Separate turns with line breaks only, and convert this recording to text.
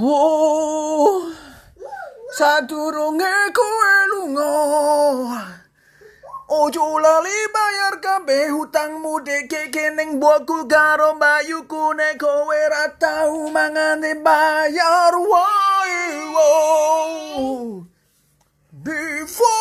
Wo sadurunge kowe lunga. Ojo lali bayar kabeh hutangmu dekeke ning buaku karo mbayuku nek kowe ra tau mangane bayar. Woi wo Before